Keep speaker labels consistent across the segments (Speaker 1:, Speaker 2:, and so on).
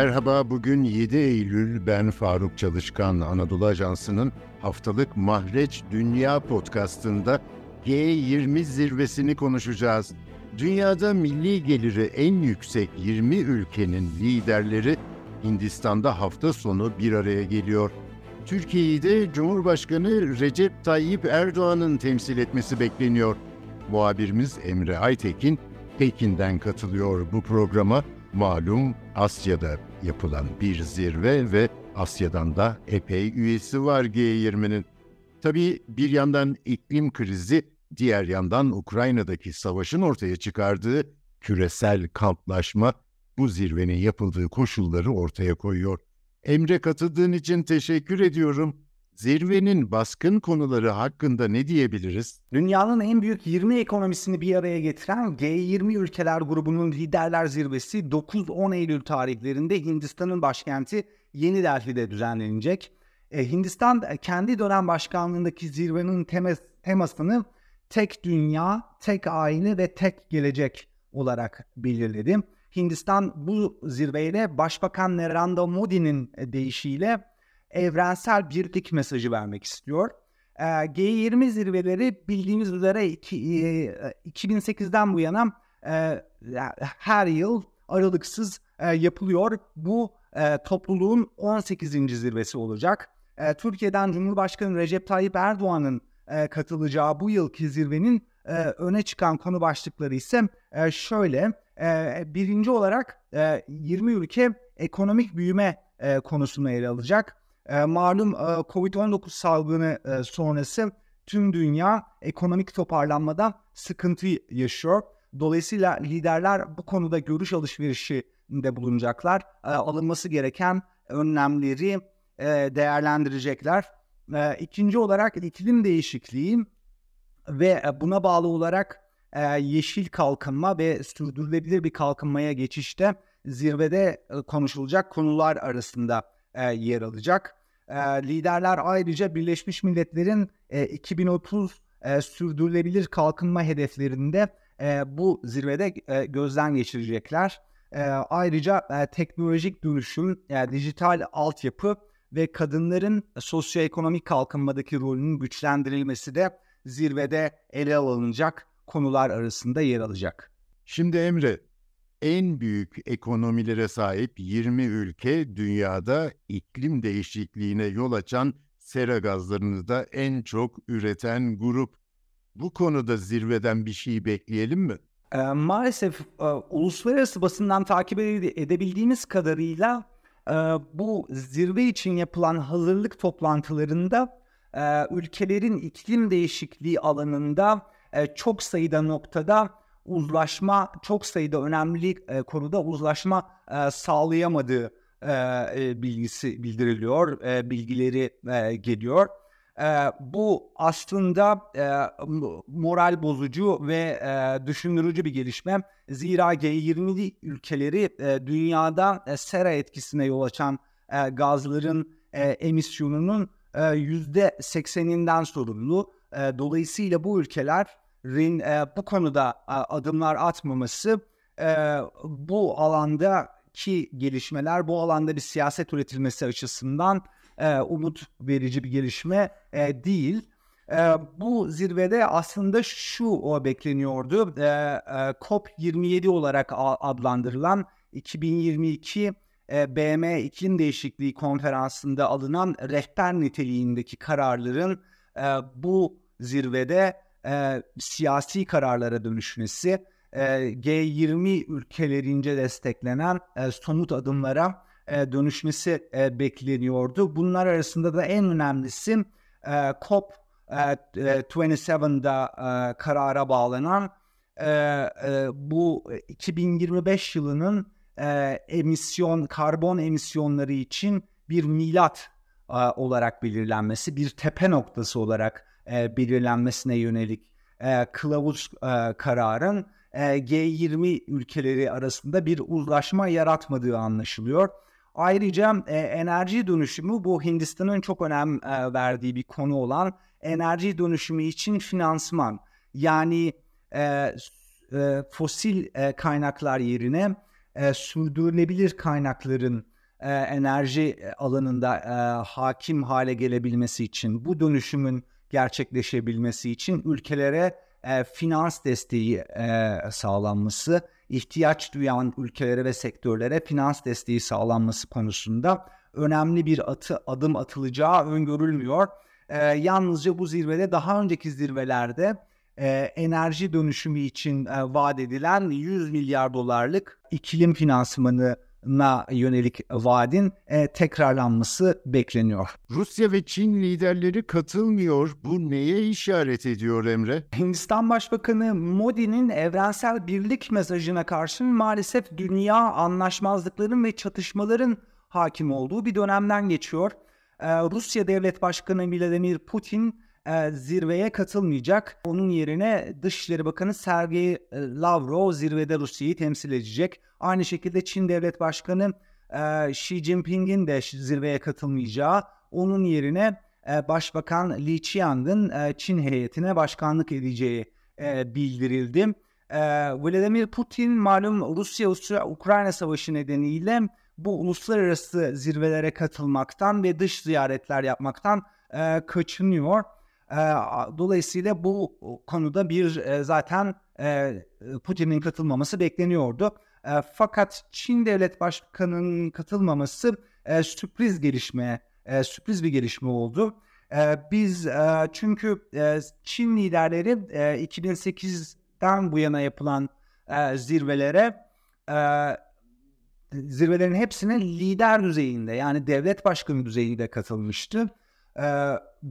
Speaker 1: Merhaba, bugün 7 Eylül. Ben Faruk Çalışkan, Anadolu Ajansı'nın haftalık Mahreç Dünya podcastında G20 zirvesini konuşacağız. Dünyada milli geliri en yüksek 20 ülkenin liderleri Hindistan'da hafta sonu bir araya geliyor. Türkiye'yi de Cumhurbaşkanı Recep Tayyip Erdoğan'ın temsil etmesi bekleniyor. Muhabirimiz Emre Aytekin Pekin'den katılıyor bu programa. Malum Asya'da yapılan bir zirve ve Asya'dan da epey üyesi var G20'nin. Tabii bir yandan iklim krizi, diğer yandan Ukrayna'daki savaşın ortaya çıkardığı küresel kamplaşma bu zirvenin yapıldığı koşulları ortaya koyuyor. Emre katıldığın için teşekkür ediyorum. Zirvenin baskın konuları hakkında ne diyebiliriz?
Speaker 2: Dünyanın en büyük 20 ekonomisini bir araya getiren G20 ülkeler grubunun liderler zirvesi 9-10 Eylül tarihlerinde Hindistan'ın başkenti Yeni Delhi'de düzenlenecek. E, Hindistan e, kendi dönem başkanlığındaki zirvenin temas, temasını tek dünya, tek aile ve tek gelecek olarak belirledi. Hindistan bu zirveyle Başbakan Narendra Modi'nin e, deyişiyle evrensel birlik mesajı vermek istiyor. Ee, G20 zirveleri bildiğimiz üzere iki, 2008'den e, bu yana e, her yıl aralıksız e, yapılıyor. Bu topluluğun 18. zirvesi olacak. Türkiye'den Cumhurbaşkanı Recep Tayyip Erdoğan'ın katılacağı bu yılki zirvenin öne çıkan konu başlıkları ise şöyle. birinci olarak 20 ülke ekonomik büyüme konusunu ele alacak. E, malum e, Covid-19 salgını e, sonrası tüm dünya ekonomik toparlanmada sıkıntı yaşıyor. Dolayısıyla liderler bu konuda görüş alışverişinde bulunacaklar. E, alınması gereken önlemleri e, değerlendirecekler. E, ikinci olarak iklim değişikliği ve buna bağlı olarak e, yeşil kalkınma ve sürdürülebilir bir kalkınmaya geçişte zirvede e, konuşulacak konular arasında e, yer alacak. E, liderler ayrıca Birleşmiş Milletler'in e, 2030 e, sürdürülebilir kalkınma hedeflerinde e, bu zirvede e, gözden geçirecekler. E, ayrıca e, teknolojik dönüşüm, e, dijital altyapı ve kadınların sosyoekonomik kalkınmadaki rolünün güçlendirilmesi de zirvede ele alınacak konular arasında yer alacak.
Speaker 1: Şimdi Emre, en büyük ekonomilere sahip 20 ülke dünyada iklim değişikliğine yol açan sera gazlarını da en çok üreten grup. Bu konuda zirveden bir şey bekleyelim mi?
Speaker 2: E, maalesef e, uluslararası basından takip edebildiğimiz kadarıyla e, bu zirve için yapılan hazırlık toplantılarında e, ülkelerin iklim değişikliği alanında e, çok sayıda noktada uzlaşma çok sayıda önemli e, konuda uzlaşma e, sağlayamadığı e, e, bilgisi bildiriliyor, e, bilgileri e, geliyor. E, bu aslında e, moral bozucu ve e, düşündürücü bir gelişme. Zira G20 ülkeleri e, dünyada e, sera etkisine yol açan e, gazların e, emisyonunun yüzde 80'inden sorumlu. E, dolayısıyla bu ülkeler Rin e, bu konuda e, adımlar atmaması e, bu alandaki gelişmeler, bu alanda bir siyaset üretilmesi açısından e, umut verici bir gelişme e, değil. E, bu zirvede aslında şu o bekleniyordu. E, e, COP27 olarak adlandırılan 2022 e, BM iklim değişikliği konferansında alınan rehber niteliğindeki kararların e, bu zirvede e, siyasi kararlara dönüşmesi, e, G20 ülkelerince desteklenen e, somut adımlara e, dönüşmesi e, bekleniyordu. Bunlar arasında da en önemlisi e, COP e, 27'da e, karara bağlanan e, e, bu 2025 yılının e, emisyon, karbon emisyonları için bir milat e, olarak belirlenmesi, bir tepe noktası olarak e, belirlenmesine yönelik e, kılavuz e, kararın e, G20 ülkeleri arasında bir uzlaşma yaratmadığı anlaşılıyor. Ayrıca e, enerji dönüşümü bu Hindistan'ın çok önem e, verdiği bir konu olan enerji dönüşümü için finansman yani e, e, fosil e, kaynaklar yerine e, sürdürülebilir kaynakların e, enerji alanında e, hakim hale gelebilmesi için, bu dönüşümün gerçekleşebilmesi için ülkelere e, finans desteği e, sağlanması, ihtiyaç duyan ülkelere ve sektörlere finans desteği sağlanması konusunda önemli bir atı, adım atılacağı öngörülmüyor. E, yalnızca bu zirvede daha önceki zirvelerde e, enerji dönüşümü için e, vaat edilen 100 milyar dolarlık iklim finansmanı na yönelik vaadin e, tekrarlanması bekleniyor.
Speaker 1: Rusya ve Çin liderleri katılmıyor. Bu neye işaret ediyor Emre?
Speaker 2: Hindistan Başbakanı Modi'nin evrensel birlik mesajına karşın maalesef dünya anlaşmazlıkların ve çatışmaların hakim olduğu bir dönemden geçiyor. Ee, Rusya Devlet Başkanı Vladimir Putin e, zirveye katılmayacak. Onun yerine Dışişleri Bakanı Sergey e, Lavrov zirvede Rusya'yı temsil edecek. Aynı şekilde Çin Devlet Başkanı e, Xi Jinping'in de zirveye katılmayacağı, onun yerine e, Başbakan Li Qiang'ın e, Çin heyetine başkanlık edeceği e, bildirildi. E, Vladimir Putin malum Rusya-Ukrayna savaşı nedeniyle bu uluslararası zirvelere katılmaktan ve dış ziyaretler yapmaktan e, kaçınıyor. Dolayısıyla bu konuda bir zaten Putin'in katılmaması bekleniyordu. Fakat Çin Devlet Başkanı'nın katılmaması sürpriz gelişme, sürpriz bir gelişme oldu. Biz çünkü Çin liderleri e, 2008'den bu yana yapılan zirvelere zirvelerin hepsine lider düzeyinde yani devlet başkanı düzeyinde katılmıştı. E,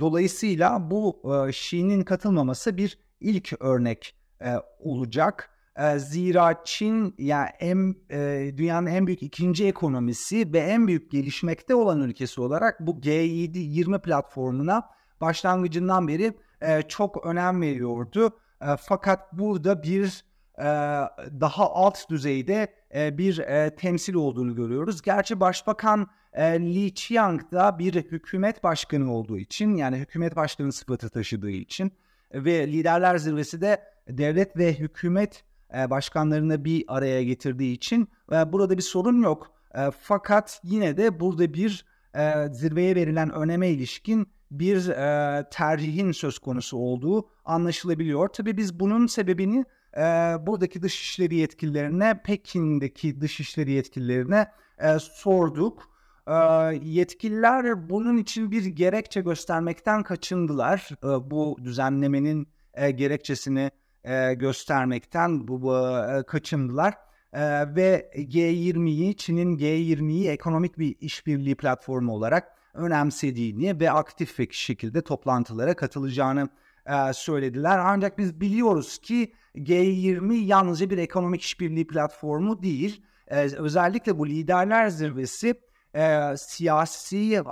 Speaker 2: dolayısıyla bu e, Xi'nin katılmaması bir ilk örnek e, olacak. E, zira Çin yani en, e, dünyanın en büyük ikinci ekonomisi ve en büyük gelişmekte olan ülkesi olarak bu G7-20 platformuna başlangıcından beri e, çok önem veriyordu. E, fakat burada bir e, daha alt düzeyde e, bir e, temsil olduğunu görüyoruz. Gerçi Başbakan e, Li Qiang da bir hükümet başkanı olduğu için yani hükümet başkanı sıfatı taşıdığı için ve liderler zirvesi de devlet ve hükümet e, başkanlarını bir araya getirdiği için e, burada bir sorun yok. E, fakat yine de burada bir e, zirveye verilen öneme ilişkin bir e, tercihin söz konusu olduğu anlaşılabiliyor. Tabii biz bunun sebebini e, buradaki dışişleri yetkililerine, Pekin'deki dışişleri yetkililerine e, sorduk. E, yetkililer bunun için bir gerekçe göstermekten kaçındılar. E, bu düzenlemenin e, gerekçesini e, göstermekten bu, e, kaçındılar. E, ve G20'yi, Çin'in G20'yi ekonomik bir işbirliği platformu olarak önemsediğini ve aktif bir şekilde toplantılara katılacağını söylediler. Ancak biz biliyoruz ki G20 yalnızca bir ekonomik işbirliği platformu değil. Özellikle bu liderler zirvesi e, siyasi e,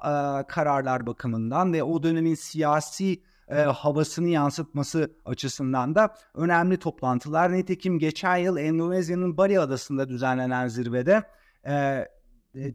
Speaker 2: kararlar bakımından ve o dönemin siyasi e, havasını yansıtması açısından da önemli toplantılar. Nitekim geçen yıl Endonezya'nın Bali Adası'nda düzenlenen zirvede e,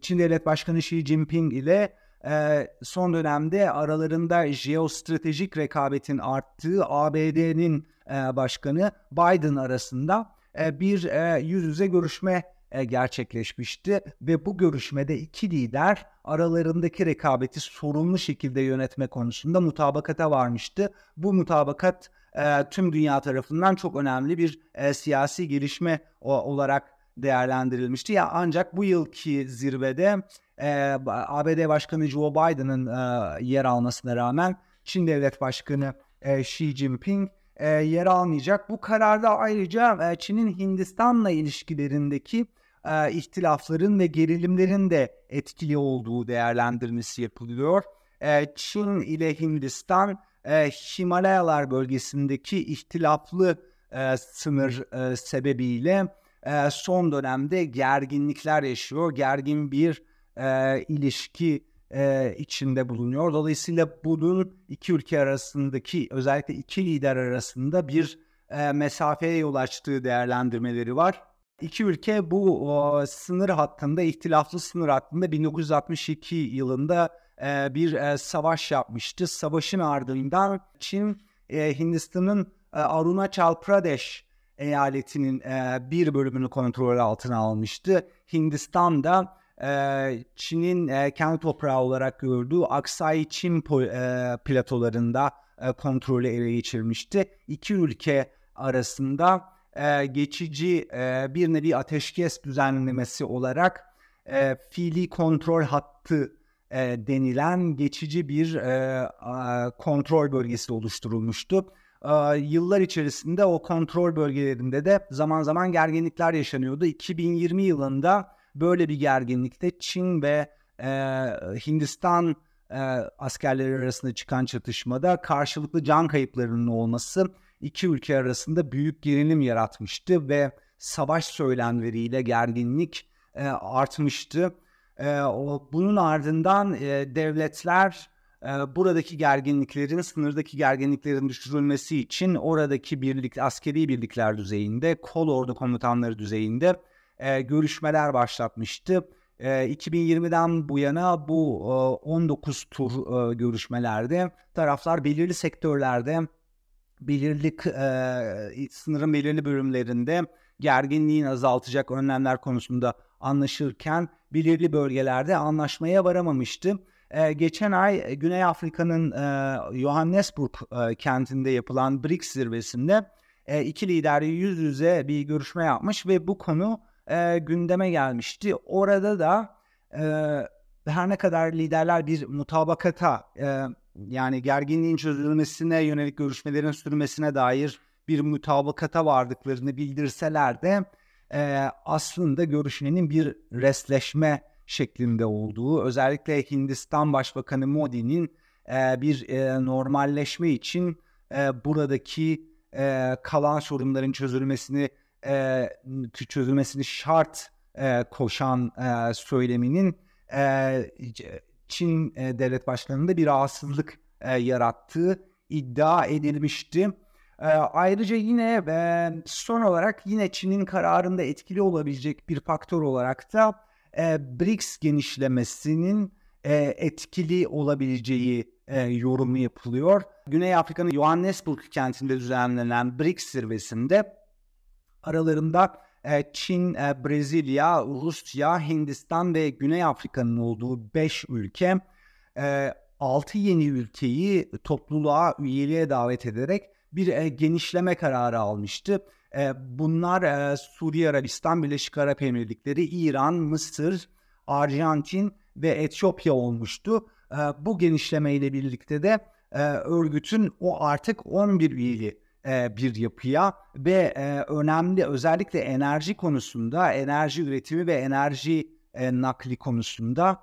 Speaker 2: Çin Devlet Başkanı Xi Jinping ile e, son dönemde aralarında jeostratejik rekabetin arttığı ABD'nin e, başkanı Biden arasında e, bir e, yüz yüze görüşme gerçekleşmişti ve bu görüşmede iki lider aralarındaki rekabeti sorumlu şekilde yönetme konusunda mutabakata varmıştı. Bu mutabakat e, tüm dünya tarafından çok önemli bir e, siyasi gelişme olarak değerlendirilmişti. Ya ancak bu yılki zirvede e, ABD Başkanı Joe Biden'ın e, yer almasına rağmen Çin Devlet Başkanı e, Xi Jinping e, yer almayacak. Bu kararda ayrıca e, Çin'in Hindistan'la ilişkilerindeki e, ihtilafların ve gerilimlerin de etkili olduğu değerlendirmesi yapılıyor. E, Çin ile Hindistan e, Himalayalar bölgesindeki ihtilaflı e, sınır e, sebebiyle e, son dönemde gerginlikler yaşıyor. Gergin bir e, ilişki e, içinde bulunuyor. Dolayısıyla bunun iki ülke arasındaki özellikle iki lider arasında bir e, mesafeye yol açtığı değerlendirmeleri var. İki ülke bu o, sınır hattında, ihtilaflı sınır hattında 1962 yılında e, bir e, savaş yapmıştı. Savaşın ardından Çin, e, Hindistan'ın e, Arunachal Pradesh eyaletinin e, bir bölümünü kontrol altına almıştı. Hindistan da e, Çin'in e, kendi toprağı olarak gördüğü Aksai Çin po- e, platolarında e, kontrolü ele geçirmişti. İki ülke arasında e, geçici e, bir nevi ateşkes düzenlemesi olarak e, fiili kontrol hattı e, denilen geçici bir e, a, kontrol bölgesi oluşturulmuştu. E, yıllar içerisinde o kontrol bölgelerinde de zaman zaman gerginlikler yaşanıyordu. 2020 yılında böyle bir gerginlikte Çin ve e, Hindistan e, askerleri arasında çıkan çatışmada karşılıklı can kayıplarının olması iki ülke arasında büyük gerilim yaratmıştı ve savaş söylemleriyle gerginlik e, artmıştı. E, o, bunun ardından e, devletler e, buradaki gerginliklerin, sınırdaki gerginliklerin düşürülmesi için oradaki birlik, askeri birlikler düzeyinde, kol ordu komutanları düzeyinde e, görüşmeler başlatmıştı. E, 2020'den bu yana bu e, 19 tur e, görüşmelerde taraflar belirli sektörlerde, belirli e, sınırın belirli bölümlerinde gerginliğin azaltacak önlemler konusunda anlaşırken belirli bölgelerde anlaşmaya varamamıştı. Ee, geçen ay Güney Afrika'nın e, Johannesburg e, kentinde yapılan BRICS zirvesinde e, iki lider yüz yüze bir görüşme yapmış ve bu konu e, gündeme gelmişti. Orada da e, her ne kadar liderler bir mutabakata e, yani gerginliğin çözülmesine yönelik görüşmelerin sürmesine dair bir mutabakata vardıklarını bildirseler de e, aslında görüşmenin bir resleşme şeklinde olduğu, özellikle Hindistan Başbakanı Modi'nin e, bir e, normalleşme için e, buradaki e, kalan sorunların çözülmesini e, çözülmesini şart e, koşan e, söyleminin e, Çin e, devlet başkanında bir rahatsızlık e, yarattığı iddia edilmişti. E, ayrıca yine e, son olarak yine Çin'in kararında etkili olabilecek bir faktör olarak da e, BRICS genişlemesinin e, etkili olabileceği e, yorumu yapılıyor. Güney Afrika'nın Johannesburg kentinde düzenlenen BRICS zirvesinde aralarında Çin, e, Brezilya, Rusya, Hindistan ve Güney Afrika'nın olduğu 5 ülke e, 6 yeni ülkeyi topluluğa üyeliğe davet ederek bir e, genişleme kararı almıştı. E, bunlar e, Suudi Arabistan, Birleşik Arap Emirlikleri, İran, Mısır, Arjantin ve Etiyopya olmuştu. E, bu genişleme ile birlikte de e, örgütün o artık 11 üyeli e, bir yapıya ve e, önemli özellikle enerji konusunda, enerji üretimi ve enerji e, nakli konusunda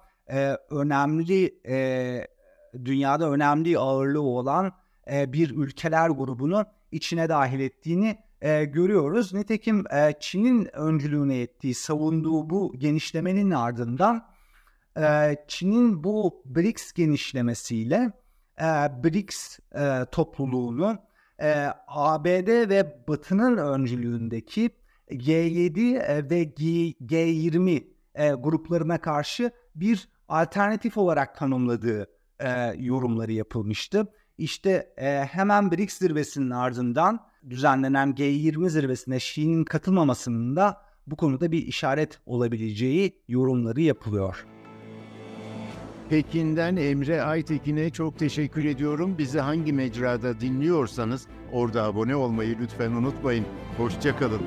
Speaker 2: önemli dünyada önemli ağırlığı olan bir ülkeler grubunu içine dahil ettiğini görüyoruz. Nitekim e, Çin'in öncülüğüne ettiği, savunduğu bu genişlemenin ardından Çin'in bu BRICS genişlemesiyle e, BRICS e, topluluğunu e, ABD ve Batı'nın öncülüğündeki G7 e, ve G, G20 e, gruplarına karşı bir alternatif olarak tanımladığı e, yorumları yapılmıştı. İşte e, hemen BRICS zirvesinin ardından düzenlenen G20 zirvesine Xi'nin katılmamasının da bu konuda bir işaret olabileceği yorumları yapılıyor.
Speaker 1: Pekin'den Emre Aytekin'e çok teşekkür ediyorum. Bizi hangi mecrada dinliyorsanız orada abone olmayı lütfen unutmayın. Hoşçakalın.